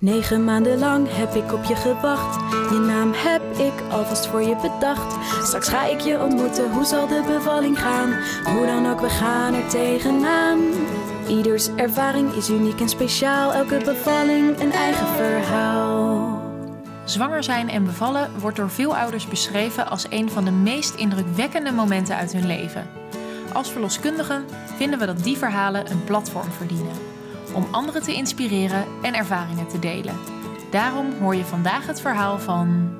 Negen maanden lang heb ik op je gewacht. Je naam heb ik alvast voor je bedacht. Straks ga ik je ontmoeten, hoe zal de bevalling gaan? Hoe dan ook, we gaan er tegenaan. Ieders ervaring is uniek en speciaal. Elke bevalling een eigen verhaal. Zwanger zijn en bevallen wordt door veel ouders beschreven als een van de meest indrukwekkende momenten uit hun leven. Als verloskundigen vinden we dat die verhalen een platform verdienen om anderen te inspireren en ervaringen te delen. Daarom hoor je vandaag het verhaal van.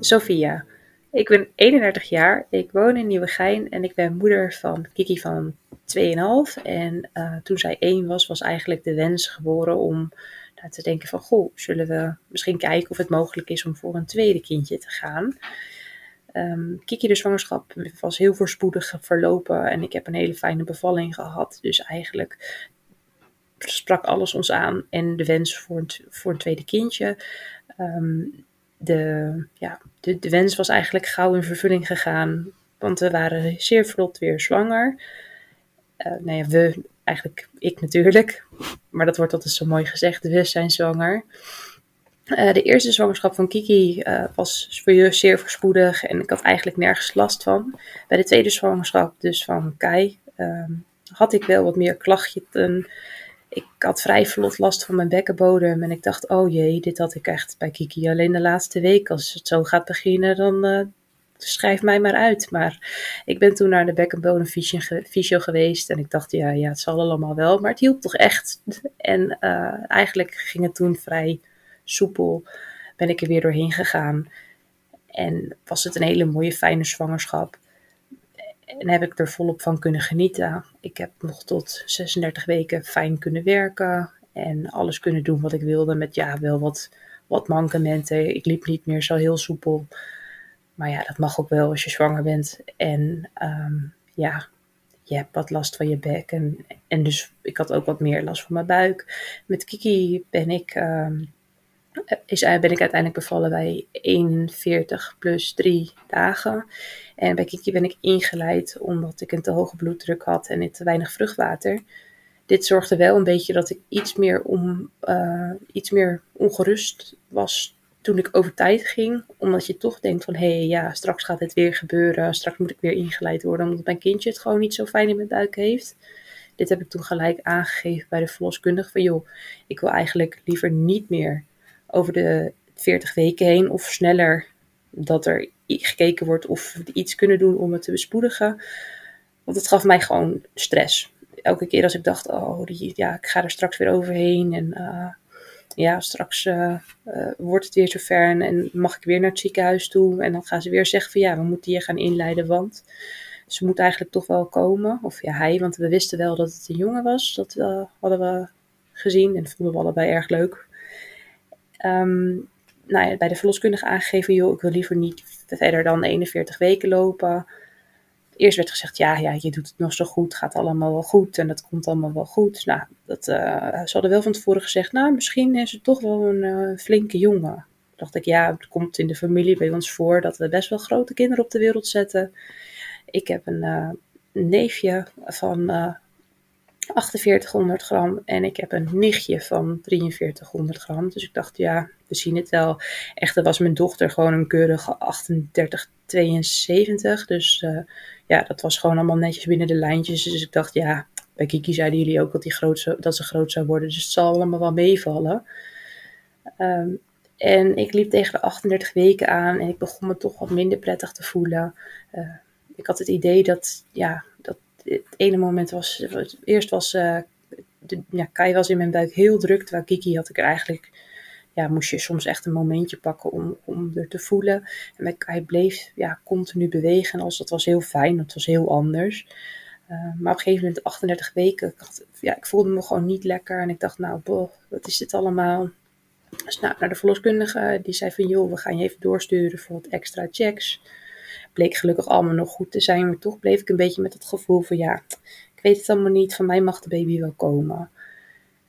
Sophia. Ik ben 31 jaar, ik woon in Nieuwegein en ik ben moeder van Kiki van 2,5. En uh, toen zij 1 was, was eigenlijk de wens geboren om nou, te denken van, goh, zullen we misschien kijken of het mogelijk is om voor een tweede kindje te gaan. Um, Kiki de zwangerschap was heel voorspoedig verlopen en ik heb een hele fijne bevalling gehad. Dus eigenlijk sprak alles ons aan en de wens voor een, voor een tweede kindje. Ehm, de, ja, de, wens was eigenlijk gauw in vervulling gegaan, want we waren zeer vlot weer zwanger. Uh, nou ja, we, eigenlijk ik natuurlijk, maar dat wordt altijd zo mooi gezegd, we zijn zwanger. Uh, de eerste zwangerschap van Kiki uh, was zeer voorspoedig en ik had eigenlijk nergens last van. Bij de tweede zwangerschap, dus van Kai, uh, had ik wel wat meer klachten ik had vrij vlot last van mijn bekkenbodem. En ik dacht, oh jee, dit had ik echt bij Kiki alleen de laatste week. Als het zo gaat beginnen, dan uh, schrijf mij maar uit. Maar ik ben toen naar de bekkenbodemfysio geweest. En ik dacht, ja, ja, het zal allemaal wel. Maar het hielp toch echt. En uh, eigenlijk ging het toen vrij soepel. Ben ik er weer doorheen gegaan. En was het een hele mooie, fijne zwangerschap. En heb ik er volop van kunnen genieten. Ik heb nog tot 36 weken fijn kunnen werken. En alles kunnen doen wat ik wilde. Met ja, wel wat, wat mankementen. Ik liep niet meer zo heel soepel. Maar ja, dat mag ook wel als je zwanger bent. En um, ja, je hebt wat last van je bek. En, en dus ik had ook wat meer last van mijn buik. Met Kiki ben ik um, is, ben ik uiteindelijk bevallen bij 41 plus 3 dagen. En bij Kiki ben ik ingeleid omdat ik een te hoge bloeddruk had en te weinig vruchtwater. Dit zorgde wel een beetje dat ik iets meer, om, uh, iets meer ongerust was toen ik over tijd ging. Omdat je toch denkt van, hé hey, ja, straks gaat het weer gebeuren. Straks moet ik weer ingeleid worden omdat mijn kindje het gewoon niet zo fijn in mijn buik heeft. Dit heb ik toen gelijk aangegeven bij de verloskundige van, joh, ik wil eigenlijk liever niet meer over de 40 weken heen of sneller dat er gekeken wordt of we iets kunnen doen om het te bespoedigen. Want het gaf mij gewoon stress. Elke keer als ik dacht, oh, die, ja, ik ga er straks weer overheen en uh, ja, straks uh, uh, wordt het weer zover en, en mag ik weer naar het ziekenhuis toe. En dan gaan ze weer zeggen van ja, we moeten je gaan inleiden, want ze moet eigenlijk toch wel komen. Of ja, hij, want we wisten wel dat het een jongen was. Dat hadden we gezien en vonden we allebei erg leuk. Um, nou bij de verloskundige aangegeven, joh, ik wil liever niet verder dan 41 weken lopen. Eerst werd gezegd, ja, ja, je doet het nog zo goed, gaat allemaal wel goed en dat komt allemaal wel goed. Nou, dat, uh, ze hadden wel van tevoren gezegd, nou, misschien is het toch wel een uh, flinke jongen. Dacht ik, ja, het komt in de familie bij ons voor dat we best wel grote kinderen op de wereld zetten. Ik heb een uh, neefje van 4800 gram en ik heb een nichtje van 4300 gram. Dus ik dacht, ja, we zien het wel. Echter was mijn dochter gewoon een keurige 3872. Dus uh, ja, dat was gewoon allemaal netjes binnen de lijntjes. Dus ik dacht, ja, bij Kiki zeiden jullie ook dat, die groot dat ze groot zou worden. Dus het zal allemaal wel meevallen. Um, en ik liep tegen de 38 weken aan en ik begon me toch wat minder prettig te voelen. Uh, ik had het idee dat, ja, dat het ene moment was, eerst was, uh, ja, Kai was in mijn buik heel druk, terwijl Kiki had ik er eigenlijk, ja, moest je soms echt een momentje pakken om, om er te voelen. En bij Kai bleef, ja, continu bewegen, als dat was heel fijn, dat was heel anders. Uh, maar op een gegeven moment, 38 weken, ik, had, ja, ik voelde me gewoon niet lekker en ik dacht, nou, boh, wat is dit allemaal? Dus nou, naar de verloskundige, die zei van, joh, we gaan je even doorsturen voor wat extra checks bleek gelukkig allemaal nog goed te zijn. Maar toch bleef ik een beetje met het gevoel van ja, ik weet het allemaal niet. Van mij mag de baby wel komen.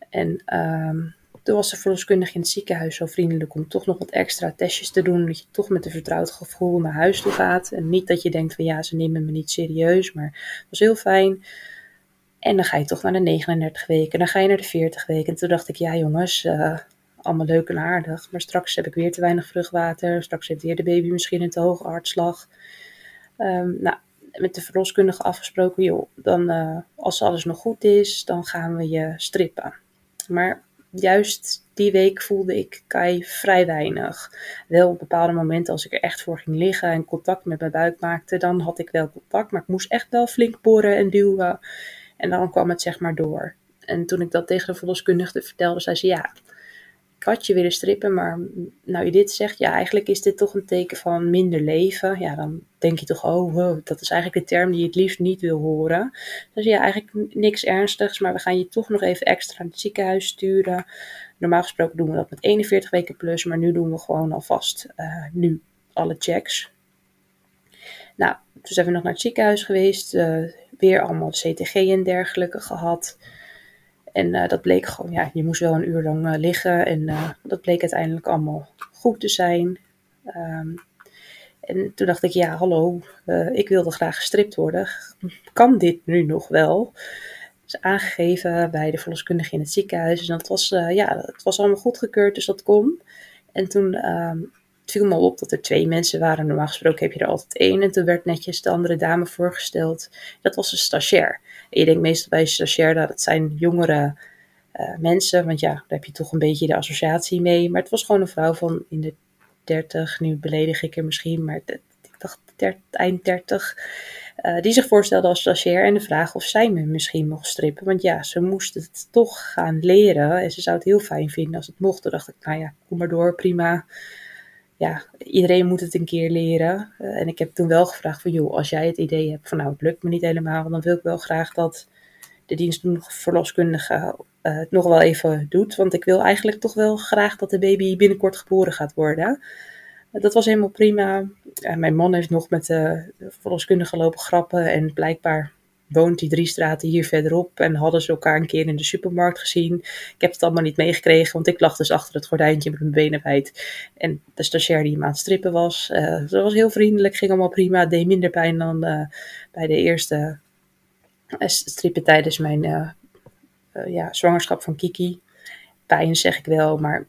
En um, toen was de verloskundige in het ziekenhuis zo vriendelijk om toch nog wat extra testjes te doen. Dat je toch met een vertrouwd gevoel naar huis toe gaat. En niet dat je denkt van ja, ze nemen me niet serieus. Maar het was heel fijn. En dan ga je toch naar de 39 weken. Dan ga je naar de 40 weken. En toen dacht ik, ja jongens, uh, allemaal leuk en aardig. Maar straks heb ik weer te weinig vruchtwater. Straks heeft weer de baby misschien een te hoge hartslag. Um, nou, met de verloskundige afgesproken, joh, dan uh, als alles nog goed is, dan gaan we je strippen. Maar juist die week voelde ik Kai vrij weinig. Wel op bepaalde momenten als ik er echt voor ging liggen en contact met mijn buik maakte, dan had ik wel contact, maar ik moest echt wel flink boren en duwen. En dan kwam het zeg maar door. En toen ik dat tegen de verloskundige vertelde, zei ze ja, ik had je willen strippen, maar nou je dit zegt, ja eigenlijk is dit toch een teken van minder leven. Ja, dan denk je toch, oh dat is eigenlijk de term die je het liefst niet wil horen. Dus ja, eigenlijk niks ernstigs, maar we gaan je toch nog even extra naar het ziekenhuis sturen. Normaal gesproken doen we dat met 41 weken plus, maar nu doen we gewoon alvast uh, nu alle checks. Nou, toen zijn we nog naar het ziekenhuis geweest, uh, weer allemaal CTG en dergelijke gehad. En uh, dat bleek gewoon, ja, je moest wel een uur lang uh, liggen. En uh, dat bleek uiteindelijk allemaal goed te zijn. Um, en toen dacht ik, ja, hallo, ik wilde graag gestript worden. Kan dit nu nog wel? is aangegeven bij de verloskundige in het ziekenhuis. En dat was, ja, het was allemaal goedgekeurd, dus dat kon. En toen um, het viel me op dat er twee mensen waren. Normaal gesproken heb je er altijd één. En toen werd netjes de andere dame voorgesteld. Dat was een stagiair. En je denkt meestal bij een stagiair dat het zijn jongere uh, mensen. Want ja, daar heb je toch een beetje de associatie mee. Maar het was gewoon een vrouw van in de 30. Nu beledig ik er misschien, maar ik dacht eind 30. Uh, die zich voorstelde als stagiair en de vraag of zij me misschien mocht strippen. Want ja, ze moest het toch gaan leren. En ze zou het heel fijn vinden als het mocht. Toen dacht ik, nou ja, kom maar door, prima ja, iedereen moet het een keer leren. Uh, en ik heb toen wel gevraagd van, joh, als jij het idee hebt van, nou, het lukt me niet helemaal, dan wil ik wel graag dat de dienstdoende verloskundige uh, het nog wel even doet. Want ik wil eigenlijk toch wel graag dat de baby binnenkort geboren gaat worden. Uh, dat was helemaal prima. mijn man heeft nog met de verloskundige lopen grappen en blijkbaar woont die drie straten hier verderop en hadden ze elkaar een keer in de supermarkt gezien. Ik heb het allemaal niet meegekregen, want ik lag dus achter het gordijntje met mijn benen wijd. En de stagiair die hem aan het strippen was, uh, ze was heel vriendelijk, ging allemaal prima, deed minder pijn dan uh, bij de eerste uh, strippen tijdens mijn ja, zwangerschap van Kiki. Pijn zeg ik wel, maar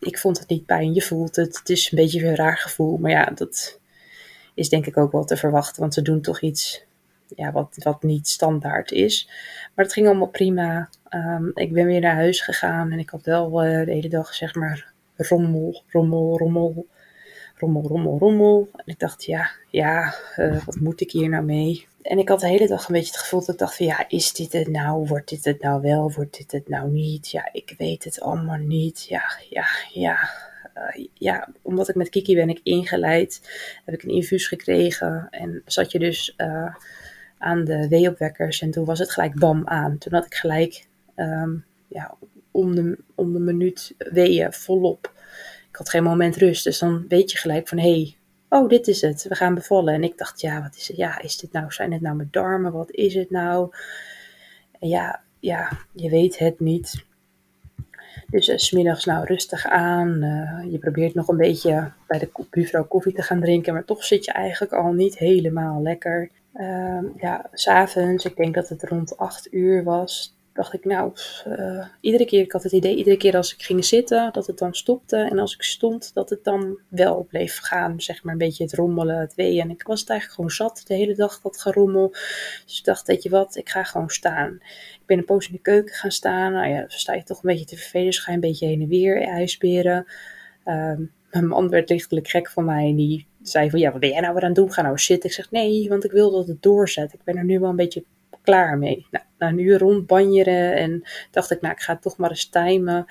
ik vond het niet pijn. Je voelt het, het is een beetje een raar gevoel, maar ja, dat is denk ik ook wel te verwachten, want ze doen toch iets ja, wat, wat niet standaard is. Maar het ging allemaal prima. Um, ik ben weer naar huis gegaan en ik had wel uh, de hele dag zeg maar rommel, rommel, rommel, rommel, rommel, rommel. En ik dacht, ja, ja, uh, wat moet ik hier nou mee? En ik had de hele dag een beetje het gevoel dat ik dacht van, ja, is dit het nou? Wordt dit het nou wel? Wordt dit het nou niet? Ja, ik weet het allemaal niet. Ja, ja, ja. Uh, ja, omdat ik met Kiki ben ik ingeleid, heb ik een infuus gekregen en zat je dus aan de weeopwekkers. En toen was het gelijk bam aan. Toen had ik gelijk um, ja, om, de, om de minuut weeën volop. Ik had geen moment rust. Dus dan weet je gelijk van hé, hey, oh dit is het. We gaan bevallen. En ik dacht ja, wat is het? Ja, is dit nou? Zijn het nou mijn darmen? Wat is het nou? Ja, ja, je weet het niet. Dus uh, smiddags nou rustig aan. Uh, je probeert nog een beetje bij de buurvrouw koffie te gaan drinken. Maar toch zit je eigenlijk al niet helemaal lekker. Uh, ja, s'avonds, ik denk dat het rond 8 uur was, dacht ik, nou, uh, iedere keer, ik had het idee, iedere keer als ik ging zitten, dat het dan stopte. En als ik stond, dat het dan wel bleef gaan, zeg maar, een beetje het rommelen, het weeën. En ik was het eigenlijk gewoon zat, de hele dag dat gerommel. Dus ik dacht, weet je wat, ik ga gewoon staan. Ik ben een poos in de keuken gaan staan. Nou ja, dan sta je toch een beetje te vervelen, dus ga je een beetje heen en weer ijsberen. Um, mijn man werd lichtelijk gek van mij en die zei van, ja, wat ben jij nou weer aan het doen? Ga nou zitten. Ik zeg, nee, want ik wil dat het doorzet. Ik ben er nu wel een beetje klaar mee. Nou, na een uur rondbanjeren en dacht ik, nou, ik ga toch maar eens timen.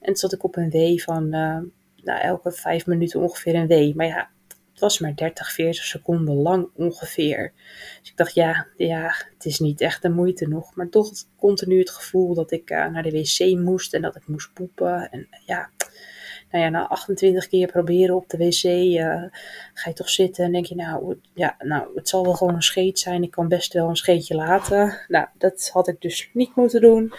En zat ik op een W van, uh, nou, elke vijf minuten ongeveer een W. Maar ja, het was maar 30, 40 seconden lang ongeveer. Dus ik dacht, ja, ja, het is niet echt de moeite nog. Maar toch continu het gevoel dat ik uh, naar de wc moest en dat ik moest poepen. En ja, nou ja, na 28 keer proberen op de wc, uh, ga je toch zitten en denk je, nou, ja, nou, het zal wel gewoon een scheet zijn. Ik kan best wel een scheetje laten. Nou, dat had ik dus niet moeten doen.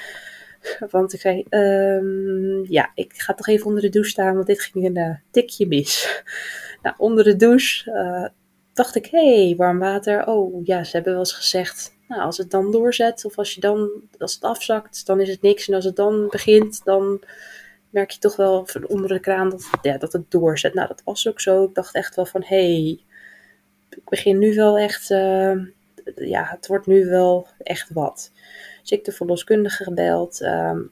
Want ik zei, um, ja, ik ga toch even onder de douche staan, want dit ging een uh, tikje mis. nou, onder de douche uh, dacht ik, hé, hey, warm water. Oh, ja, ze hebben wel eens gezegd, nou, als het dan doorzet, of als je dan, als het afzakt, dan is het niks. En als het dan begint, dan merk je toch wel van onder de kraan dat, ja, dat het doorzet. Nou, dat was ook zo. Ik dacht echt wel van, hé, hey, ik begin nu wel echt, uh, ja, het wordt nu wel echt wat. Dus ik de verloskundige gebeld. Um,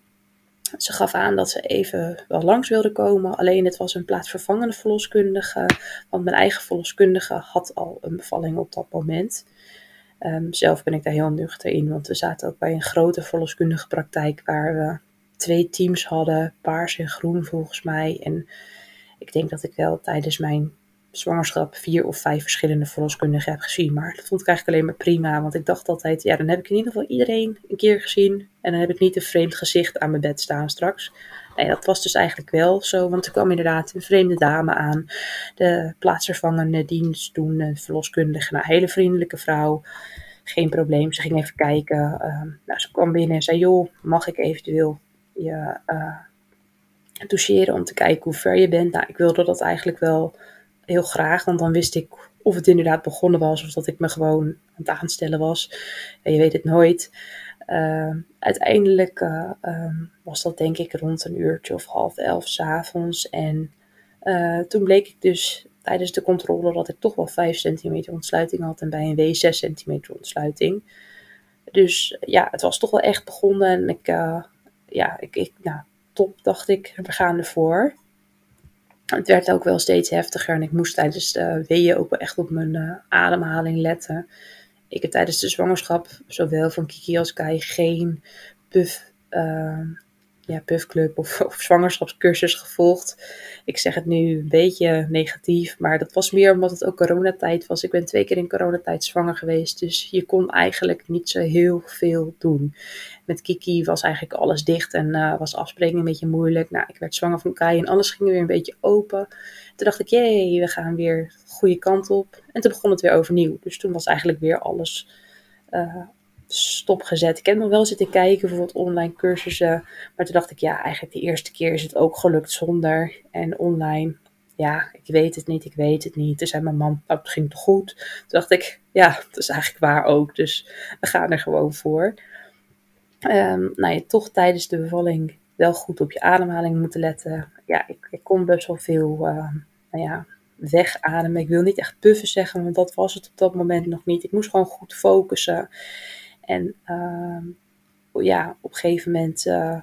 ze gaf aan dat ze even wel langs wilde komen. Alleen het was een plaatsvervangende verloskundige. Want mijn eigen verloskundige had al een bevalling op dat moment. Um, zelf ben ik daar heel nuchter in. Want we zaten ook bij een grote verloskundige praktijk. Waar we twee teams hadden. Paars en groen volgens mij. En ik denk dat ik wel tijdens mijn zwangerschap vier of vijf verschillende verloskundigen heb gezien. Maar dat vond ik eigenlijk alleen maar prima. Want ik dacht altijd, ja, dan heb ik in ieder geval iedereen een keer gezien. En dan heb ik niet een vreemd gezicht aan mijn bed staan straks. Nee, dat was dus eigenlijk wel zo. Want er kwam inderdaad een vreemde dame aan. De plaatsvervangende dienst toen, een verloskundige. Nou, een hele vriendelijke vrouw. Geen probleem. Ze ging even kijken. Uh, nou, ze kwam binnen en zei, joh, mag ik eventueel je uh, toucheren om te kijken hoe ver je bent? Nou, ik wilde dat eigenlijk wel heel graag, want dan wist ik of het inderdaad begonnen was of dat ik me gewoon aan het aanstellen was. Je weet het nooit. Uh, uiteindelijk uh, um, was dat denk ik rond een uurtje of half elf s'avonds. En uh, toen bleek ik dus tijdens de controle dat ik toch wel 5 centimeter ontsluiting had en bij een W 6 centimeter ontsluiting. Dus ja, het was toch wel echt begonnen en ik, ja, ik, ik, top dacht ik, we gaan ervoor het werd ook wel steeds heftiger en ik moest tijdens de weeën ook wel echt op mijn uh, ademhaling letten. Ik heb tijdens de zwangerschap, zowel van Kiki als Kai, geen puff, uh, ja, puffclub of, of zwangerschapscursus gevolgd. Ik zeg het nu een beetje negatief, maar dat was meer omdat het ook coronatijd was. Ik ben twee keer in coronatijd zwanger geweest, dus je kon eigenlijk niet zo heel veel doen. Met Kiki was eigenlijk alles dicht en uh, was afspreken een beetje moeilijk. Nou, ik werd zwanger van Kai en alles ging weer een beetje open. Toen dacht ik, jee, we gaan weer de goede kant op. En toen begon het weer overnieuw. Dus toen was eigenlijk weer alles uh, stopgezet. Ik heb nog wel zitten kijken, bijvoorbeeld online cursussen. Maar toen dacht ik, ja, eigenlijk de eerste keer is het ook gelukt zonder. En online, ja, ik weet het niet, ik weet het niet. Toen zei mijn man, nou, het ging toch goed? Toen dacht ik, ja, dat is eigenlijk waar ook. Dus we gaan er gewoon voor. Um, nou ja, toch tijdens de bevalling wel goed op je ademhaling moeten letten. Ja, ik, ik kon best wel veel, uh, nou ja, wegademen. Ik wil niet echt puffen zeggen, want dat was het op dat moment nog niet. Ik moest gewoon goed focussen. En uh, ja, op een gegeven moment uh,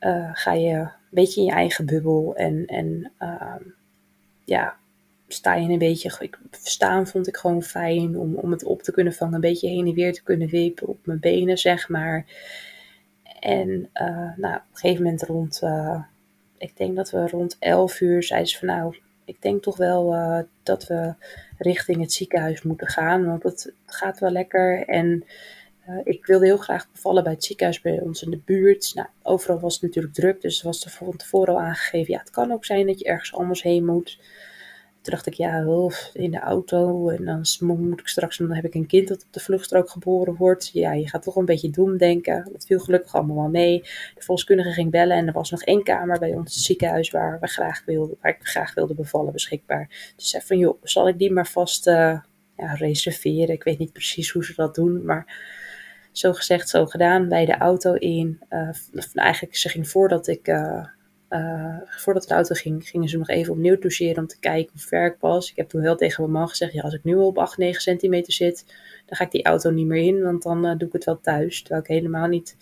uh, ga je een beetje in je eigen bubbel. En, en ehm, ja, sta je een beetje. Ik, staan vond ik gewoon fijn om, om het op te kunnen vangen. Een beetje heen en weer te kunnen wippen op mijn benen, zeg maar. En nou, op een gegeven moment rond. ik denk dat we rond 11 uur zeiden ze van nou, ik denk toch wel dat we richting het ziekenhuis moeten gaan. Want het gaat wel lekker. En ik wilde heel graag bevallen bij het ziekenhuis bij ons in de buurt. Nou, overal was het natuurlijk druk, dus was er van tevoren al aangegeven. Ja, het kan ook zijn dat je ergens anders heen moet. Toen dacht ik, ja, in de auto en dan moet ik straks, dan heb ik een kind dat op de vluchtstrook geboren wordt. Ja, je gaat toch een beetje doen denken. Dat viel gelukkig allemaal wel mee. De volkskundige ging bellen en er was nog één kamer bij ons ziekenhuis waar, we graag wilden, waar ik graag wilde bevallen beschikbaar. Dus zei van, joh, zal ik die maar vast uh, ja, reserveren? Ik weet niet precies hoe ze dat doen, maar zo gezegd, zo gedaan. Bij de auto in. Uh, eigenlijk, ze ging voordat ik. Uh, uh, voordat de auto ging, gingen ze nog even opnieuw doseren om te kijken hoe ver ik was. Ik heb toen wel tegen mijn man gezegd: ja, als ik nu op 8, 9 centimeter zit, dan ga ik die auto niet meer in, want dan doe ik het wel thuis. Terwijl ik helemaal niet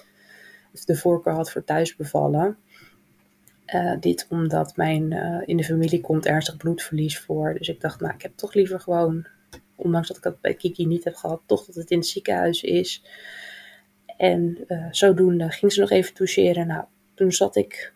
de voorkeur had voor thuis bevallen. dit omdat mijn, in de familie komt ernstig bloedverlies voor. Dus ik dacht, nou, ik heb toch liever gewoon ondanks dat ik dat bij Kiki niet heb gehad, toch dat het in het ziekenhuis is. En uh, zodoende ging ze nog even toucheren. Nou, toen zat ik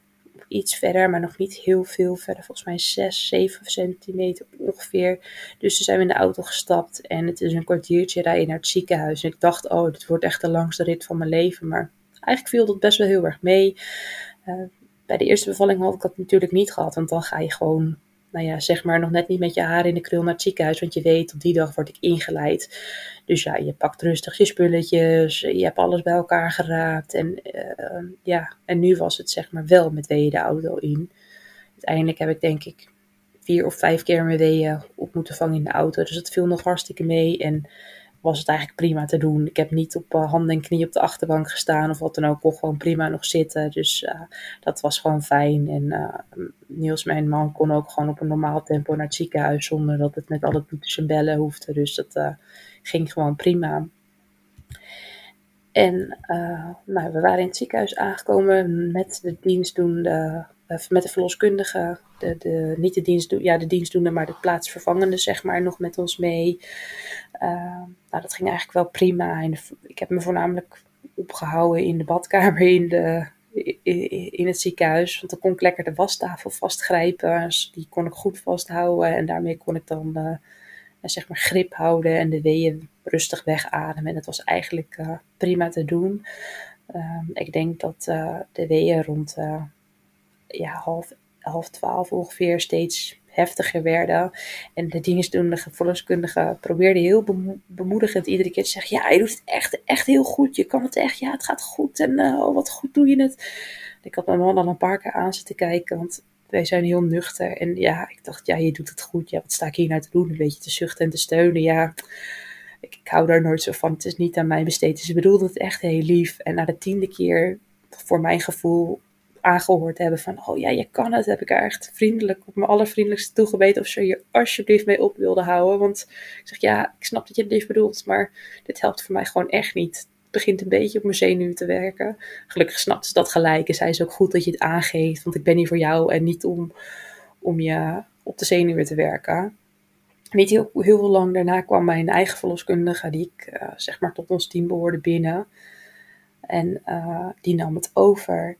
iets verder, maar nog niet heel veel verder. Volgens mij 6, 7 centimeter ongeveer. Dus toen zijn we in de auto gestapt en het is een kwartiertje rijden naar het ziekenhuis. En ik dacht, oh, dit wordt echt de langste rit van mijn leven. Maar eigenlijk viel dat best wel heel erg mee. Uh, bij de eerste bevalling had ik dat natuurlijk niet gehad, want dan ga je gewoon nou ja, zeg maar nog net niet met je haar in de krul naar het ziekenhuis. Want je weet, op die dag word ik ingeleid. Dus ja, je pakt rustig je spulletjes. Je hebt alles bij elkaar geraapt. En uh, ja, en nu was het zeg maar wel met weeën de auto in. Uiteindelijk heb ik denk ik vier of vijf keer mijn weeën op moeten vangen in de auto. Dus het viel nog hartstikke mee. En was het eigenlijk prima te doen. Ik heb niet op uh, handen en knieën op de achterbank gestaan of wat dan ook. kon gewoon prima nog zitten. Dus uh, dat was gewoon fijn. En uh, Niels, mijn man, kon ook gewoon op een normaal tempo naar het ziekenhuis zonder dat het met alle toetsen en bellen hoefde. Dus dat ging gewoon prima. En nou, we waren in het ziekenhuis aangekomen met de dienstdoende met de verloskundige, de, de, niet de, dienst, ja, de dienstdoende, maar de plaatsvervangende, zeg maar, nog met ons mee. Uh, nou, dat ging eigenlijk wel prima. Ik heb me voornamelijk opgehouden in de badkamer in, de, in het ziekenhuis. Want dan kon ik lekker de wastafel vastgrijpen. Dus die kon ik goed vasthouden. En daarmee kon ik dan uh, zeg maar grip houden en de weeën rustig wegademen. En dat was eigenlijk uh, prima te doen. Ehm, ik denk dat de weeën rond ja, half, half twaalf ongeveer steeds heftiger werden. En de dienstdoende verloskundige probeerde heel bemoedigend iedere keer te zeggen: Ja, je doet het echt, echt heel goed. Je kan het echt. Ja, het gaat goed. En uh, oh, wat goed doe je het. Ik had mijn man al een paar keer aan zitten kijken. Want wij zijn heel nuchter. En ja, ik dacht: Ja, je doet het goed. Ja, wat sta ik hier nou te doen? Een beetje te zuchten en te steunen. Ja. Ik, hou daar nooit zo van. Het is niet aan mij besteed. Dus ze bedoelde het echt heel lief. En na de tiende keer, voor mijn gevoel, aangehoord hebben van, oh ja, je kan het, heb ik er echt vriendelijk op mijn allervriendelijkste toegebeten of ze je alsjeblieft mee op wilde houden. Want ik zeg, ja, ik snap dat je het lief bedoelt, maar dit helpt voor mij gewoon echt niet. Het begint een beetje op mijn zenuwen te werken. Gelukkig snapt ze dat gelijk en zei ze ook goed dat je het aangeeft, want ik ben hier voor jou en niet om, om je op de zenuwen te werken. Niet heel, heel lang daarna kwam mijn eigen verloskundige, die ik uh, zeg maar tot ons team behoorde, binnen. En uh, die nam het over.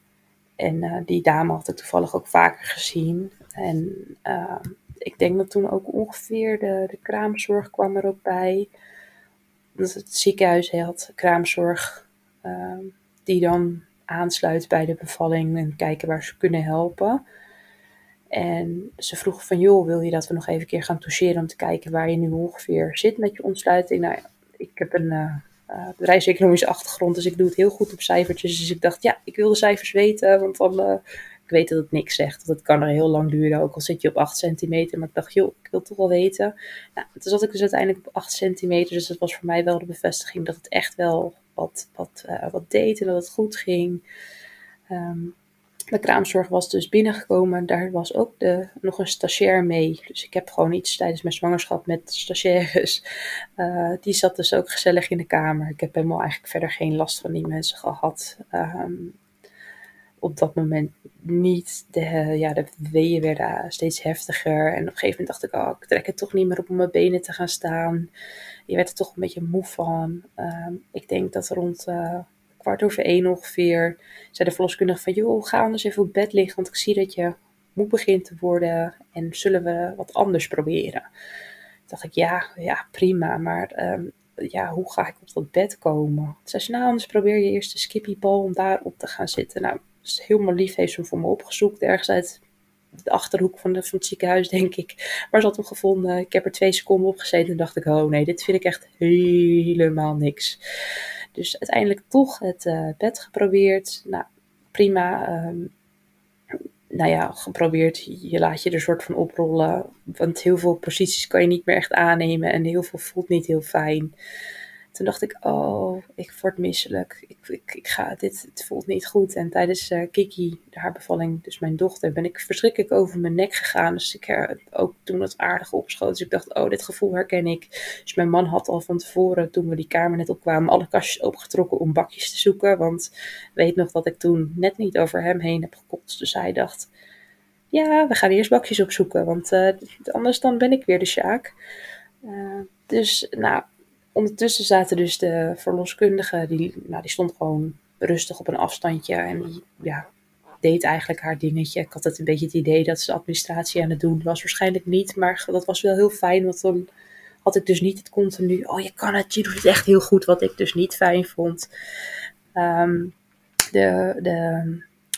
En uh, die dame had ik toevallig ook vaker gezien. En uh, ik denk dat toen ook ongeveer de, de kraamzorg kwam er ook bij. Dat het ziekenhuis had kraamzorg uh, die dan aansluit bij de bevalling en kijken waar ze kunnen helpen. En ze vroeg van, joh, wil je dat we nog even keer gaan toucheren om te kijken waar je nu ongeveer zit met je ontsluiting? Nou, ik heb een uh, bedrijfseconomische achtergrond, dus ik doe het heel goed op cijfertjes. Dus ik dacht, ja, ik wil de cijfers weten, want uh, ik weet dat het niks zegt. Dat het kan er heel lang duren, ook al zit je op 8 centimeter. Maar ik dacht, joh, ik wil het toch wel weten. Nou, toen zat ik dus uiteindelijk op 8 centimeter, dus dat was voor mij wel de bevestiging dat het echt wel wat, wat, uh, wat deed en dat het goed ging. Um, de kraamzorg was dus binnengekomen. Daar was ook de, nog een stagiair mee. Dus ik heb gewoon iets tijdens mijn zwangerschap met stagiaires. Uh, die zat dus ook gezellig in de kamer. Ik heb helemaal eigenlijk verder geen last van die mensen gehad. Um, op dat moment niet. De, ja, de weeën werden steeds heftiger. En op een gegeven moment dacht ik, oh, ik trek het toch niet meer op om mijn benen te gaan staan. Je werd er toch een beetje moe van. Um, ik denk dat rond... Uh, kwart over één ongeveer, zei de verloskundige van, joh, ga anders even op bed liggen, want ik zie dat je moe begint te worden en zullen we wat anders proberen. Toen dacht ik, ja, ja, prima, maar um, ja, hoe ga ik op dat bed komen? Zei ze, nou, anders probeer je eerst de skippybal om daarop te gaan zitten. Nou, is helemaal lief heeft ze hem voor me opgezocht, ergens uit de achterhoek van, de, van het ziekenhuis, denk ik. Maar ze had hem gevonden. Ik heb er twee seconden op gezeten en dacht ik, oh nee, dit vind ik echt helemaal niks. Dus uiteindelijk toch het uh, bed geprobeerd. Nou, prima. Um, nou ja, geprobeerd. Je laat je er soort van oprollen. Want heel veel posities kan je niet meer echt aannemen. En heel veel voelt niet heel fijn. Toen dacht ik, oh, ik word misselijk. Ik, ik, ik ga, dit het voelt niet goed. En tijdens uh, Kiki, haar bevalling, dus mijn dochter, ben ik verschrikkelijk over mijn nek gegaan. Dus ik heb ook toen het aardig opschoot. Dus ik dacht, oh, dit gevoel herken ik. Dus mijn man had al van tevoren, toen we die kamer net opkwamen, alle kastjes opengetrokken om bakjes te zoeken. Want weet nog dat ik toen net niet over hem heen heb gekotst. Dus hij dacht, ja, we gaan eerst bakjes opzoeken. Want uh, anders dan ben ik weer de Sjaak. Uh, dus nou, ondertussen zaten dus de verloskundige, die, nou, die stond gewoon rustig op een afstandje en die ja, deed eigenlijk haar dingetje. Ik had het een beetje het idee dat ze administratie aan het doen was. Waarschijnlijk niet, maar dat was wel heel fijn, want dan had ik dus niet het continu, oh je kan het, je doet het echt heel goed, wat ik dus niet fijn vond. Um, de, de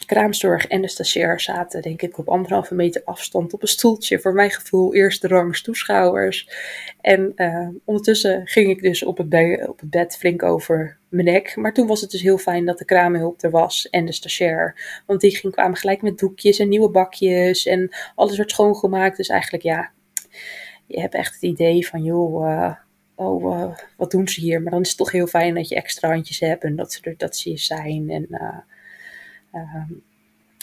kraamzorg en de stagiair zaten, denk ik, op anderhalve meter afstand op een stoeltje. Voor mijn gevoel eerste rangs toeschouwers. En uh, ondertussen ging ik dus op het, op het bed flink over mijn nek. Maar toen was het dus heel fijn dat de kraamhulp er was en de stagiair. Want die ging, kwamen gelijk met doekjes en nieuwe bakjes en alles werd schoongemaakt. Dus eigenlijk ja, je hebt echt het idee van joh, uh, oh, uh, wat doen ze hier? Maar dan is het toch heel fijn dat je extra handjes hebt en dat ze er dat ze zijn. En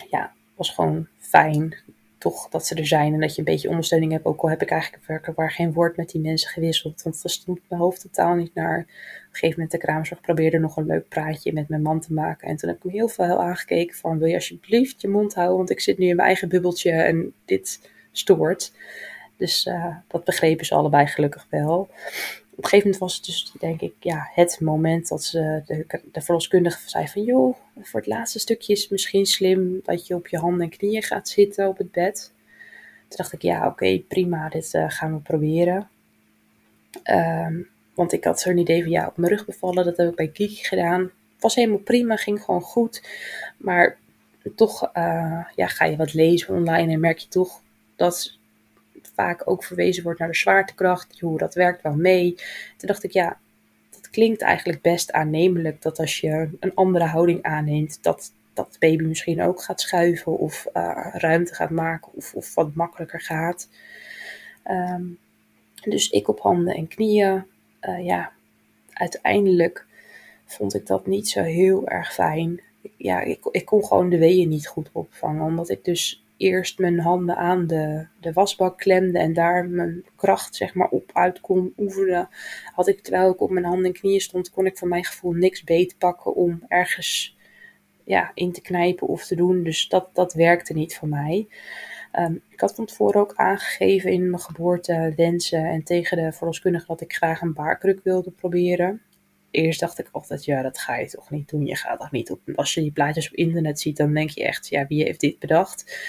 ja, was gewoon fijn toch dat ze er zijn en dat je een beetje ondersteuning hebt. Ook al heb ik eigenlijk werkelijk waar geen woord met die mensen gewisseld. Want dat stond mijn hoofd totaal niet naar. Op een gegeven moment de kraamzorg probeerde nog een leuk praatje met mijn man te maken. En toen heb ik hem heel veel aangekeken van wil je alsjeblieft je mond houden. Want ik zit nu in mijn eigen bubbeltje en dit stoort. Dus uh, dat begrepen ze allebei gelukkig wel. Op een gegeven moment was het dus, denk ik, ja, het moment dat ze de, de verloskundige zei van... joh, voor het laatste stukje is het misschien slim dat je op je handen en knieën gaat zitten op het bed. Toen dacht ik, ja, oké, prima, dit uh, gaan we proberen. Um, want ik had zo'n idee van, ja, op mijn rug bevallen, dat heb ik bij Kiki gedaan. Was helemaal prima, ging gewoon goed. Maar toch uh, ja, ga je wat lezen online en merk je toch dat vaak ook verwezen wordt naar de zwaartekracht. Hoe dat werkt wel mee. Toen dacht ik, ja, dat klinkt eigenlijk best aannemelijk. Dat als je een andere houding aanneemt, dat dat baby misschien ook gaat schuiven of uh, ruimte gaat maken of, of wat makkelijker gaat. Um, dus ik op handen en knieën. Uh, ja, uiteindelijk vond ik dat niet zo heel erg fijn. Ja, ik, ik kon gewoon de weeën niet goed opvangen, omdat ik dus eerst mijn handen aan de, de wasbak klemde en daar mijn kracht zeg maar op uit kon oefenen, had ik terwijl ik op mijn handen en knieën stond, kon ik voor mijn gevoel niks beetpakken om ergens ja, in te knijpen of te doen. Dus dat, dat werkte niet voor mij. Um, ik had van tevoren ook aangegeven in mijn geboortewensen en tegen de verloskundige dat ik graag een baarkruk wilde proberen eerst dacht ik altijd, ja, dat ga je toch niet doen. Je gaat toch niet op. Als je die plaatjes op internet ziet, dan denk je echt, ja, wie heeft dit bedacht?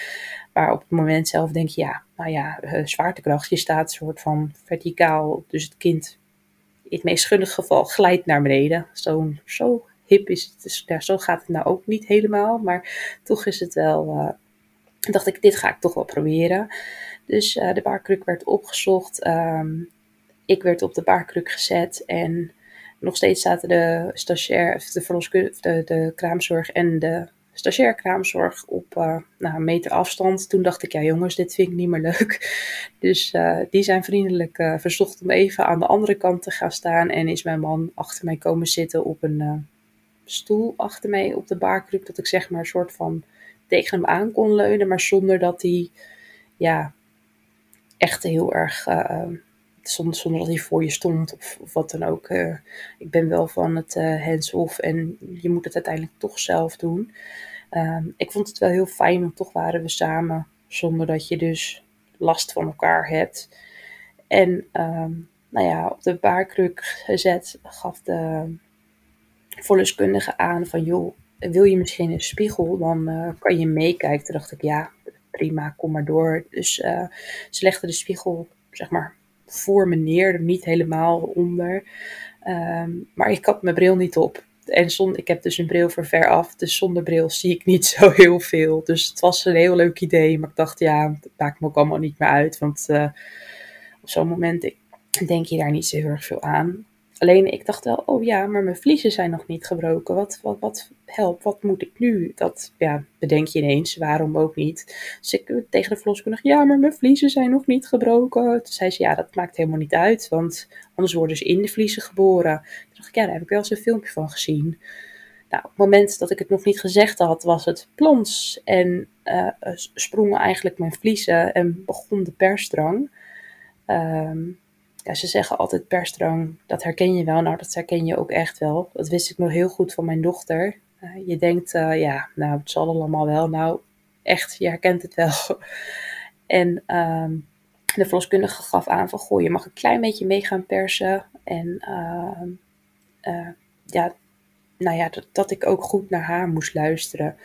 Maar op het moment zelf denk je, ja, nou ja, uh, zwaartekracht. Je staat soort van verticaal. Dus het kind, in het meest gunnige geval, glijdt naar beneden. Zo, zo hip is het. Dus, zo gaat het nou ook niet helemaal. Maar toch is het wel. Uh, dacht ik, dit ga ik toch wel proberen. Dus uh, de baarkruk werd opgezocht. Um, ik werd op de baarkruk gezet en nog steeds zaten de stagiair, de, de, de kraamzorg en de stagiair kraamzorg op uh, nou, een meter afstand. Toen dacht ik, ja jongens, dit vind ik niet meer leuk. Dus uh, die zijn vriendelijk uh, verzocht om even aan de andere kant te gaan staan. En is mijn man achter mij komen zitten op een stoel achter mij op de baarkruk. Dat ik zeg maar een soort van tegen hem aan kon leunen. Maar zonder dat hij ja, echt heel erg zonder, zonder dat hij voor je stond of, wat dan ook. Uh, ik ben wel van het uh, hands-off en je moet het uiteindelijk toch zelf doen. Um, ik vond het wel heel fijn, want toch waren we samen zonder dat je dus last van elkaar hebt. En um, nou ja, op de baarkruk gezet gaf de verloskundige aan van joh, wil je misschien een spiegel, dan uh, kan je meekijken. Toen dacht ik ja, prima, kom maar door. Dus ze legde de spiegel zeg maar voor me neer, niet helemaal onder. Um, maar ik had mijn bril niet op. En zonder, ik heb dus een bril voor ver af, dus zonder bril zie ik niet zo heel veel. Dus het was een heel leuk idee, maar ik dacht, ja, dat maakt me ook allemaal niet meer uit. Want uh, op zo'n moment denk je daar niet zo heel erg veel aan. Alleen ik dacht wel, oh ja, maar mijn vliezen zijn nog niet gebroken. Wat, wat, wat help, wat moet ik nu? Dat ja, bedenk je ineens, waarom ook niet. Dus ik tegen de verloskundige, ja, maar mijn vliezen zijn nog niet gebroken. Toen zei ze, ja, dat maakt helemaal niet uit, want anders worden ze in de vliezen geboren. Toen dacht ik, ja, daar heb ik wel eens een filmpje van gezien. Nou, op het moment dat ik het nog niet gezegd had, was het plons. En uh, sprongen eigenlijk mijn vliezen en begon de persdrang. Um, ja, ze zeggen altijd persdrang, dat herken je wel. Nou, dat herken je ook echt wel. Dat wist ik nog heel goed van mijn dochter. Uh, je denkt, uh, ja, nou, het zal allemaal wel. Nou, echt, je herkent het wel. en um, de verloskundige gaf aan van, goh, je mag een klein beetje mee gaan persen. En uh, ja, nou ja, dat, ik ook goed naar haar moest luisteren.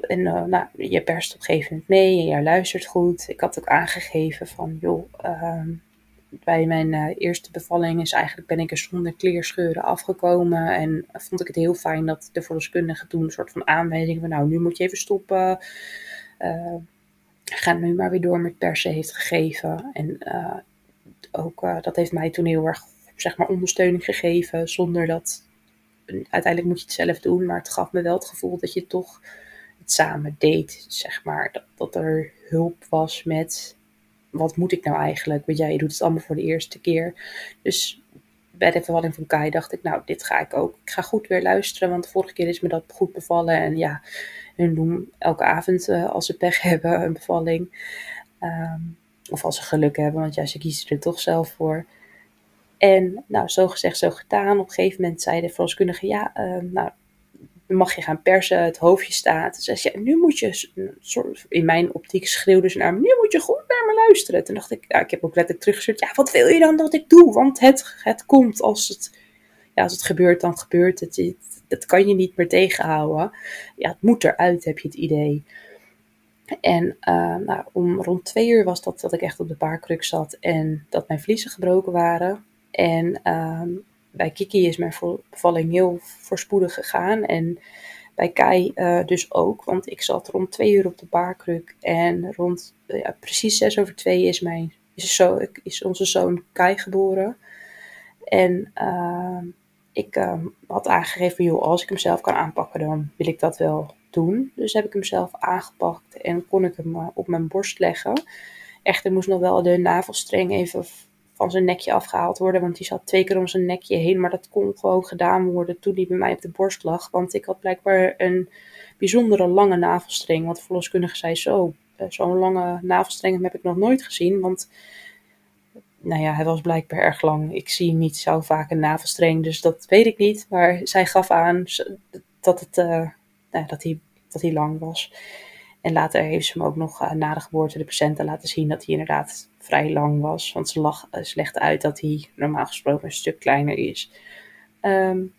En nou, je perst op een gegeven moment mee en je luistert goed. Ik had ook aangegeven van, joh, um, bij mijn uh, eerste bevalling is eigenlijk ben ik er zonder kleerscheuren afgekomen. En vond ik het heel fijn dat de verloskundige toen een soort van aanwijzing van nou, nu moet je even stoppen. Uh, ga nu maar weer door met persen heeft gegeven. En uh, ook dat heeft mij toen heel erg zeg maar ondersteuning gegeven. Zonder dat, uiteindelijk moet je het zelf doen. Maar het gaf me wel het gevoel dat je toch het samen deed. Zeg maar dat, dat er hulp was met wat moet ik nou eigenlijk? Want jij doet het allemaal voor de eerste keer. Dus bij de vervalling van Kai dacht ik, nou, dit ga ik ook. Ik ga goed weer luisteren, want de vorige keer is me dat goed bevallen. En ja, hun doen elke avond, uh, als ze pech hebben, een bevalling. Ehm, of als ze geluk hebben, want ja, ze kiezen er toch zelf voor. En nou, zo gezegd, zo gedaan. Op een gegeven moment zei de verloskundige, ja, uh, nou, mag je gaan persen, het hoofdje staat. Ze nu moet je, in mijn optiek schreeuwde ze naar me, nu moet je goed naar me luisteren. Toen dacht ik, ja, ik heb ook letterlijk teruggestuurd, ja, wat wil je dan dat ik doe? Want het, het komt als het, ja, als het gebeurt, dan gebeurt het. Dat kan je niet meer tegenhouden. Ja, het moet eruit, heb je het idee. En uh, nou, om rond twee uur was dat dat ik echt op de paarkruk zat en dat mijn vliezen gebroken waren. En uh, bij Kiki is mijn bevalling heel voorspoedig gegaan. En bij Kai uh, dus ook, want ik zat rond twee uur op de baarkruk. En rond ja, precies zes over twee is, mijn, is, zo, is onze zoon Kai geboren. En ehm, ik ehm, had aangegeven, joh, als ik hem zelf kan aanpakken, dan wil ik dat wel doen. Dus heb ik hem zelf aangepakt en kon ik hem uh, op mijn borst leggen. Echter moest nog wel de navelstreng even van zijn nekje afgehaald worden. Want die zat twee keer om zijn nekje heen. Maar dat kon gewoon gedaan worden toen hij bij mij op de borst lag. Want ik had blijkbaar een bijzondere lange navelstreng. Want verloskundige zei zo, uh, zo'n lange navelstreng heb ik nog nooit gezien. Want nou ja, hij was blijkbaar erg lang. Ik zie niet zo vaak een navelstreng, dus dat weet ik niet. Maar zij gaf aan dat, het, uh, nou, dat, hij, dat hij lang was. En later heeft ze hem ook nog uh, na de geboorte de patiënten laten zien dat hij inderdaad vrij lang was. Want ze, lag, uh, slecht uit dat hij normaal gesproken een stuk kleiner is. Um,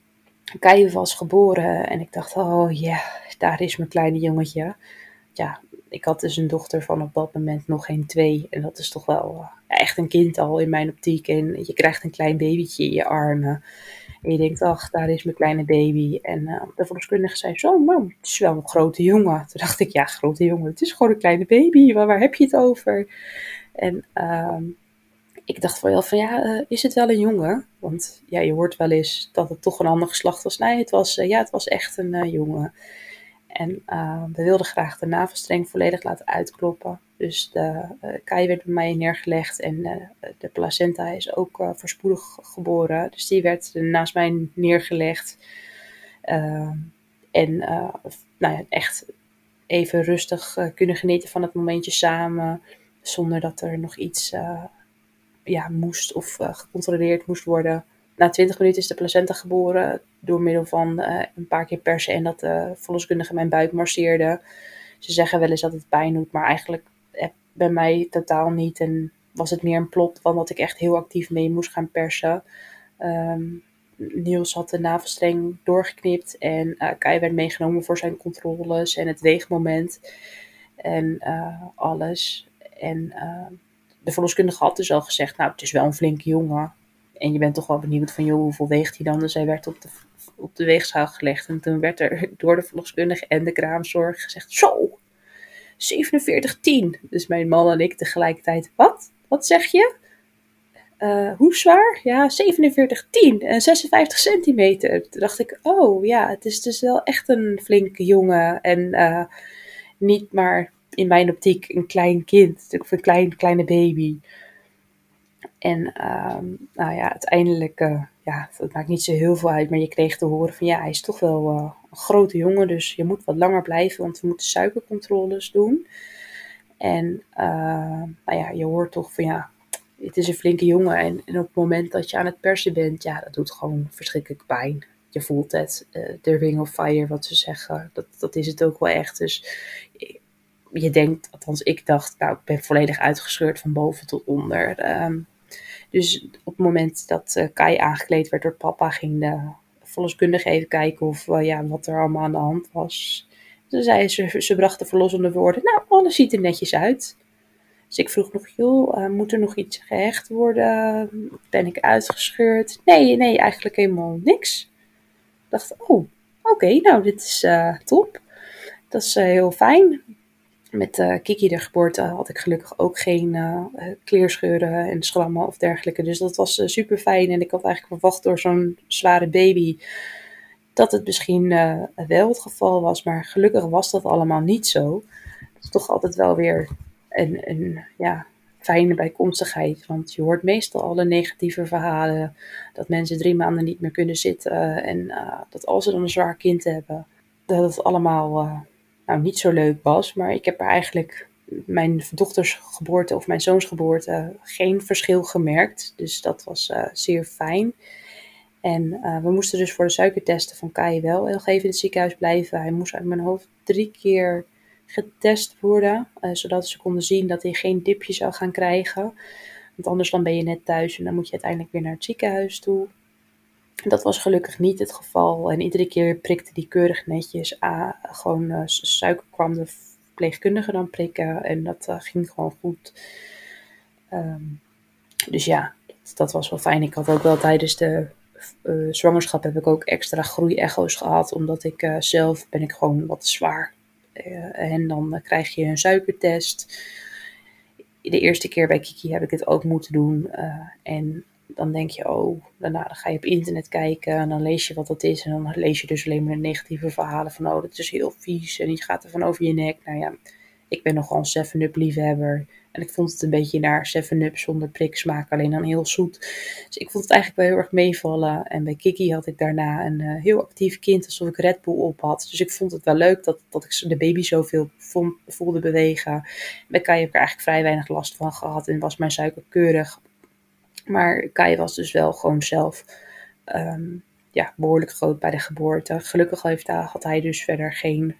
was geboren en ik dacht, oh ja, daar is mijn kleine jongetje. Ja, ik had dus een dochter van op dat moment nog geen twee. En dat is toch wel uh, echt een kind al in mijn optiek. En je krijgt een klein babytje in je armen. En je denkt, ach, daar is mijn kleine baby. En uh, de verloskundige zei, zo mam, het is wel een grote jongen. Toen dacht ik, ja, grote jongen, het is gewoon een kleine baby. Waar, waar heb je het over? En uh, ik dacht wel van, ja, uh, is het wel een jongen? Want ja, je hoort wel eens dat het toch een ander geslacht was. Nee, het was, ja, het was echt een jongen. En uh, we wilden graag de navelstreng volledig laten uitkloppen. Dus de uh, Kai werd bij mij neergelegd en uh, de placenta is ook voorspoedig geboren. Dus die werd naast mij neergelegd. en nou ja, echt even rustig kunnen genieten van het momentje samen. Zonder dat er nog iets ja, moest of gecontroleerd moest worden na 20 minuten is de placenta geboren door middel van uh, een paar keer persen en dat de verloskundige mijn buik masseerde. Ze zeggen wel eens dat het pijn doet, maar eigenlijk eh, bij mij totaal niet. En was het meer een plot van dat ik echt heel actief mee moest gaan persen. Um, Niels had de navelstreng doorgeknipt en uh, Kai werd meegenomen voor zijn controles en het weegmoment en alles. En de verloskundige had dus al gezegd, nou het is wel een flinke jongen. En je bent toch wel benieuwd van, hoeveel weegt hij dan? Dus hij werd op de, op de weegschaal gelegd. En toen werd er door de verloskundige en de kraamzorg gezegd, zo, 47,10. Dus mijn man en ik tegelijkertijd, wat? Wat zeg je? Uh, hoe zwaar? Ja, 47,10 en 56 centimeter. Toen dacht ik, oh ja, het is dus wel echt een flinke jongen. En uh, niet maar in mijn optiek een klein kind, of een klein, kleine baby. En um, nou ja, uiteindelijk, uh, ja, het maakt niet zo heel veel uit, maar je kreeg te horen van ja, hij is toch wel uh, een grote jongen, dus je moet wat langer blijven, want we moeten suikercontroles doen. En uh, nou ja, je hoort toch van ja, het is een flinke jongen en, op het moment dat je aan het persen bent, ja, dat doet gewoon verschrikkelijk pijn. Je voelt het, de ring of fire, wat ze zeggen, dat, dat is het ook wel echt. Dus je denkt, althans ik dacht, nou, ik ben volledig uitgescheurd van boven tot onder. Um, dus op het moment dat uh, Kai aangekleed werd door papa, ging de verloskundige even kijken of, uh, ja, wat er allemaal aan de hand was. Toen zei ze, ze bracht de verlossende woorden, nou, alles ziet er netjes uit. Dus ik vroeg nog, joh, uh, moet er nog iets gehecht worden? Ben ik uitgescheurd? Nee, nee, eigenlijk helemaal niks. Ik dacht, oh, oké, nou, dit is top. Dat is heel fijn met uh, Kiki de geboorte had ik gelukkig ook geen uh, kleerscheuren en schrammen of dergelijke. Dus dat was super fijn. En ik had eigenlijk verwacht door zo'n zware baby dat het misschien wel het geval was. Maar gelukkig was dat allemaal niet zo. Het is toch altijd wel weer een, een ja, fijne bijkomstigheid. Want je hoort meestal alle negatieve verhalen. Dat mensen drie maanden niet meer kunnen zitten. En dat als ze dan een zwaar kind hebben, dat het allemaal nou, niet zo leuk was. Maar ik heb er eigenlijk mijn dochters geboorte of mijn zoons geboorte geen verschil gemerkt. Dus dat was uh, zeer fijn. En we moesten dus voor de suikertesten van Kai wel heel even in het ziekenhuis blijven. Hij moest uit mijn hoofd drie keer getest worden, uh, zodat ze konden zien dat hij geen dipje zou gaan krijgen. Want anders dan ben je net thuis en dan moet je uiteindelijk weer naar het ziekenhuis toe. Dat was gelukkig niet het geval. En iedere keer prikte die keurig netjes. A, gewoon uh, suiker kwam de verpleegkundige dan prikken. En dat uh, ging gewoon goed. Um, dus ja, dat, was wel fijn. Ik had ook wel tijdens de uh, zwangerschap heb ik ook extra groeiecho's gehad. Omdat ik zelf ben ik gewoon wat zwaar eh, en dan krijg je een suikertest. De eerste keer bij Kiki heb ik het ook moeten doen. Eh, en dan denk je, oh, daarna dan ga je op internet kijken en dan lees je wat dat is. En dan lees je dus alleen maar negatieve verhalen van, oh, dat is heel vies en je gaat er van over je nek. Nou ja, ik ben nogal een 7-up liefhebber. En ik vond het een beetje naar 7-up zonder priksmaak, alleen dan heel zoet. Dus ik vond het eigenlijk wel heel erg meevallen. En bij Kiki had ik daarna een uh, heel actief kind, alsof ik Red Bull op had. Dus ik vond het wel leuk dat, dat ik de baby zoveel voelde bewegen. Bij Kai heb ik er eigenlijk vrij weinig last van gehad en was mijn suiker keurig. Maar Kai was dus wel gewoon zelf um, ja, behoorlijk groot bij de geboorte. Gelukkig heeft, had hij dus verder geen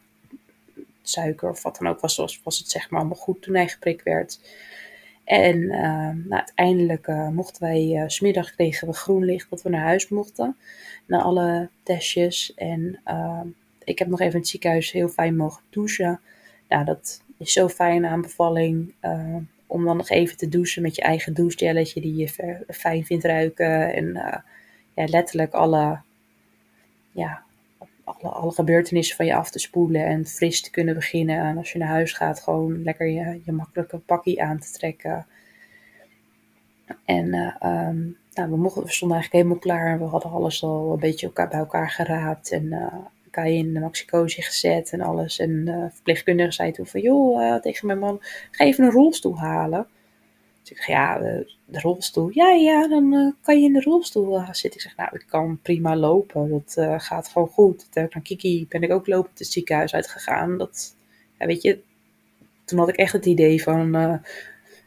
suiker of wat dan ook was, was, het zeg maar allemaal goed toen hij geprikt werd. En uh, nou, uiteindelijk uh, mochten wij, uh, smiddag kregen we groen licht dat we naar huis mochten. Na alle testjes. En ehm, ik heb nog even in het ziekenhuis heel fijn mogen douchen. Nou, dat is zo fijn aan bevalling. Ehm, om dan nog even te douchen met je eigen douchegelletje die je fijn vindt ruiken. En eh, ja, letterlijk alle ja, alle, alle gebeurtenissen van je af te spoelen en fris te kunnen beginnen. En als je naar huis gaat, gewoon lekker je, je makkelijke pakkie aan te trekken. En uh, um, nou, we, mochten, we stonden eigenlijk helemaal klaar en we hadden alles al een beetje elkaar, bij elkaar geraapt. En uh, elkaar in de maxicosi gezet en alles. En de verpleegkundige zei toen van, joh, uh, tegen mijn man, ga even een rolstoel halen. Dus ik zeg, ja, de rolstoel. Ja, ja, dan uh, kan je in de rolstoel uh, zitten. Ik zeg, nou, ik kan prima lopen. Dat uh, gaat gewoon goed. Toen ik naar Kiki ben ik ook lopend het ziekenhuis uitgegaan. Dat, ja, weet je, toen had ik echt het idee van,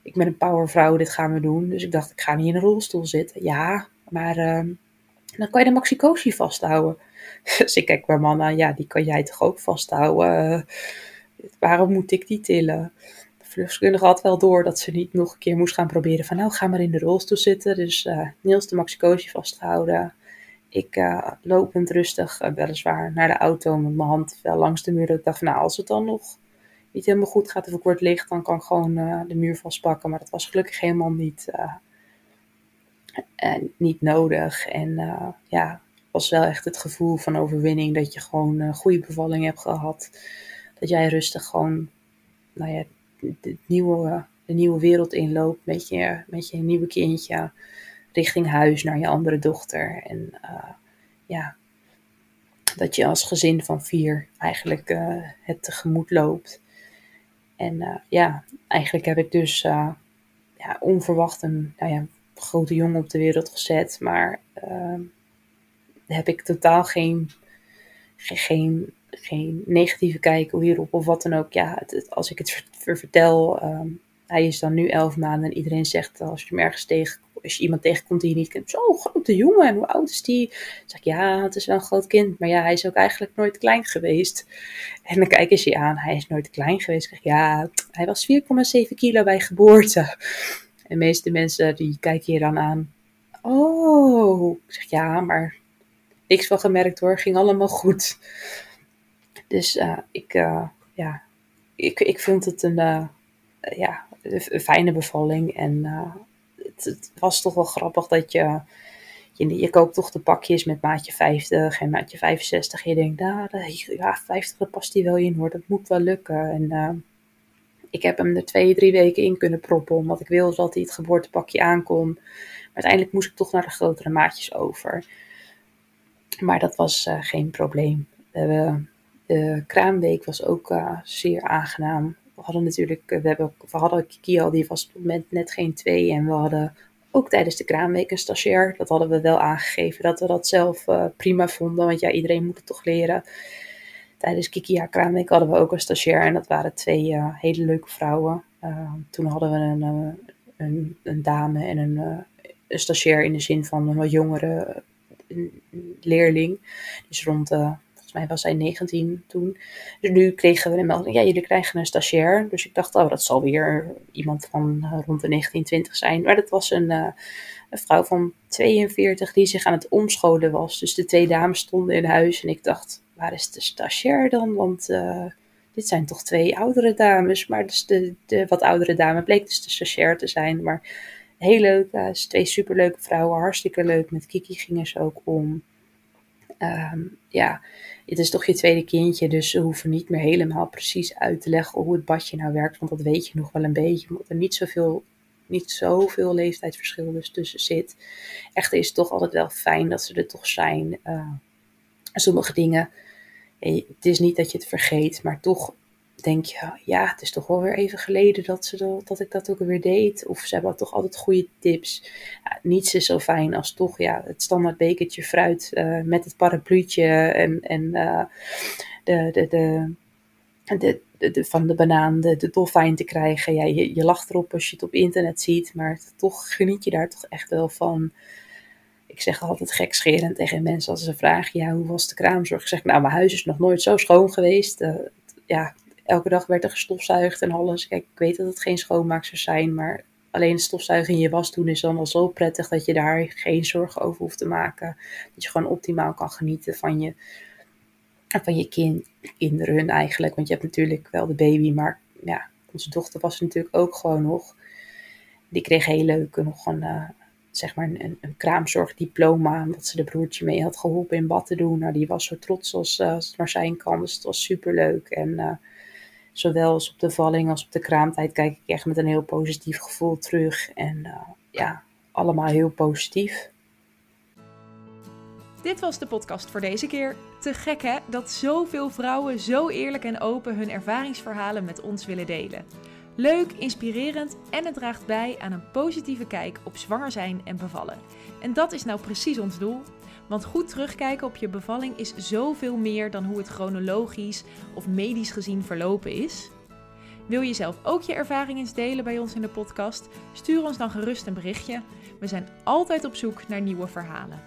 ik ben een powervrouw, dit gaan we doen. Dus ik dacht, ik ga niet in een rolstoel zitten. Ja, maar ehm, dan kan je de maxicosi vasthouden. dus ik kijk mijn man aan, ja, die kan jij toch ook vasthouden? waarom moet ik die tillen? verloskundige had wel door dat ze niet nog een keer moest gaan proberen van nou ga maar in de rolstoel zitten. Dus uh, Niels de maxicosi vasthouden. Ik uh, lopend rustig, uh, weliswaar naar de auto met mijn hand wel langs de muur. Ik dacht nou als het dan nog niet helemaal goed gaat of ik word licht, dan kan ik gewoon de muur vastpakken. Maar dat was gelukkig helemaal niet, niet nodig. En ja, was wel echt het gevoel van overwinning dat je gewoon een goede bevalling hebt gehad. Dat jij rustig gewoon nou ja, de nieuwe, de nieuwe wereld inloopt met je, met je nieuwe kindje richting huis naar je andere dochter. En uh, ja, dat je als gezin van vier eigenlijk uh, het tegemoet loopt. En ja, eigenlijk heb ik dus ja, onverwacht een nou ja, grote jongen op de wereld gezet. Maar heb ik totaal geen, geen geen negatieve kijk hierop of wat dan ook. Ja, als ik het vertel, um, hij is dan nu elf maanden en iedereen zegt als je hem ergens als je iemand tegenkomt die je niet kent, zo grote jongen, en hoe oud is die? Zeg ik, ja, het is wel een groot kind, maar ja, hij is ook eigenlijk nooit klein geweest. En dan kijken ze je aan, hij is nooit klein geweest. Ik zeg, ja, hij was 4,7 kilo bij geboorte. En de meeste mensen die kijken je dan aan, oh, ik zeg, ja, maar niks van gemerkt hoor, ging allemaal goed. Dus uh, ik, uh, ja, ik, ik vind het een, uh, ja, een fijne bevalling. En het, het, was toch wel grappig dat je, je, koopt toch de pakjes met maatje 50 en maatje 65. En je denkt, nou, ja, 50 dat past die wel in hoor, dat moet wel lukken. En ik heb hem er twee, drie weken in kunnen proppen, omdat ik wilde dat hij het geboortepakje aankon. Maar uiteindelijk moest ik toch naar de grotere maatjes over. Maar dat was geen probleem. De kraamweek was ook uh, zeer aangenaam. we hadden natuurlijk, we, hebben, we hadden Kiki al, die was op het moment net geen twee. En we hadden ook tijdens de kraamweek een stagiair. Dat hadden we wel aangegeven dat we dat zelf prima vonden. Want ja, iedereen moet het toch leren. Tijdens Kiki kraamweek hadden we ook een stagiair. En dat waren twee hele leuke vrouwen. toen hadden we een, een, een dame en een, een stagiair in de zin van een wat jongere leerling. Dus rond, uh, volgens mij was hij 19 toen. Dus nu kregen we een melding, ja, jullie krijgen een stagiair. Dus ik dacht, oh, dat zal weer iemand van uh, rond de 1920 zijn. Maar dat was een, uh, een vrouw van 42 die zich aan het omscholen was. Dus de twee dames stonden in huis en ik dacht, waar is de stagiair dan? Want dit zijn toch twee oudere dames. Maar dus de, de wat oudere dame bleek dus de stagiair te zijn. Maar heel leuk. Uh, twee superleuke vrouwen, hartstikke leuk. Met Kiki gingen ze ook om. Ehm, ja, het is toch je tweede kindje, dus ze hoeven niet meer helemaal precies uit te leggen hoe het badje nou werkt, want dat weet je nog wel een beetje, omdat er niet zoveel, niet zoveel leeftijdsverschil dus tussen zit. Echt is het toch altijd wel fijn dat ze er toch zijn. Uh, sommige dingen, het is niet dat je het vergeet, maar toch denk je, ja, het is toch wel weer even geleden dat, ze dat, dat ik dat ook weer deed. Of ze hebben toch altijd goede tips. Ja, niets is zo fijn als toch ja, het standaard bekertje fruit uh, met het parapluutje en, en uh, de, de, de, de, van de banaan de, dolfijn te krijgen. Ja, je, je lacht erop als je het op internet ziet, maar toch geniet je daar toch echt wel van. Ik zeg altijd gekscherend tegen mensen als ze vragen, ja, hoe was de kraamzorg? Ik zeg, nou, mijn huis is nog nooit zo schoon geweest. Uh, ja, elke dag werd er gestofzuigd en alles. Kijk, ik weet dat het geen schoonmaaksters zijn, maar alleen stofzuigen in je was doen is dan al zo prettig dat je daar geen zorgen over hoeft te maken. Dat je gewoon optimaal kan genieten van je, van je kind, kinderen eigenlijk. Want je hebt natuurlijk wel de baby, maar ja, onze dochter was natuurlijk ook gewoon nog. Die kreeg heel leuk nog een, uh, zeg maar een, een kraamzorgdiploma. Omdat ze de broertje mee had geholpen in bad te doen. Nou, die was zo trots als, uh, als het maar zijn kan. Dus het was super leuk. En uh, zowel als op de valling als op de kraamtijd kijk ik echt met een heel positief gevoel terug. En uh, ja, allemaal heel positief. Dit was de podcast voor deze keer. Te gek hè, dat zoveel vrouwen zo eerlijk en open hun ervaringsverhalen met ons willen delen. Leuk, inspirerend en het draagt bij aan een positieve kijk op zwanger zijn en bevallen. En dat is nou precies ons doel. Want goed terugkijken op je bevalling is zoveel meer dan hoe het chronologisch of medisch gezien verlopen is. Wil je zelf ook je ervaring eens delen bij ons in de podcast? Stuur ons dan gerust een berichtje. We zijn altijd op zoek naar nieuwe verhalen.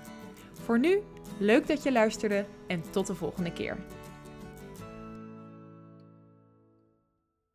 Voor nu, leuk dat je luisterde en tot de volgende keer.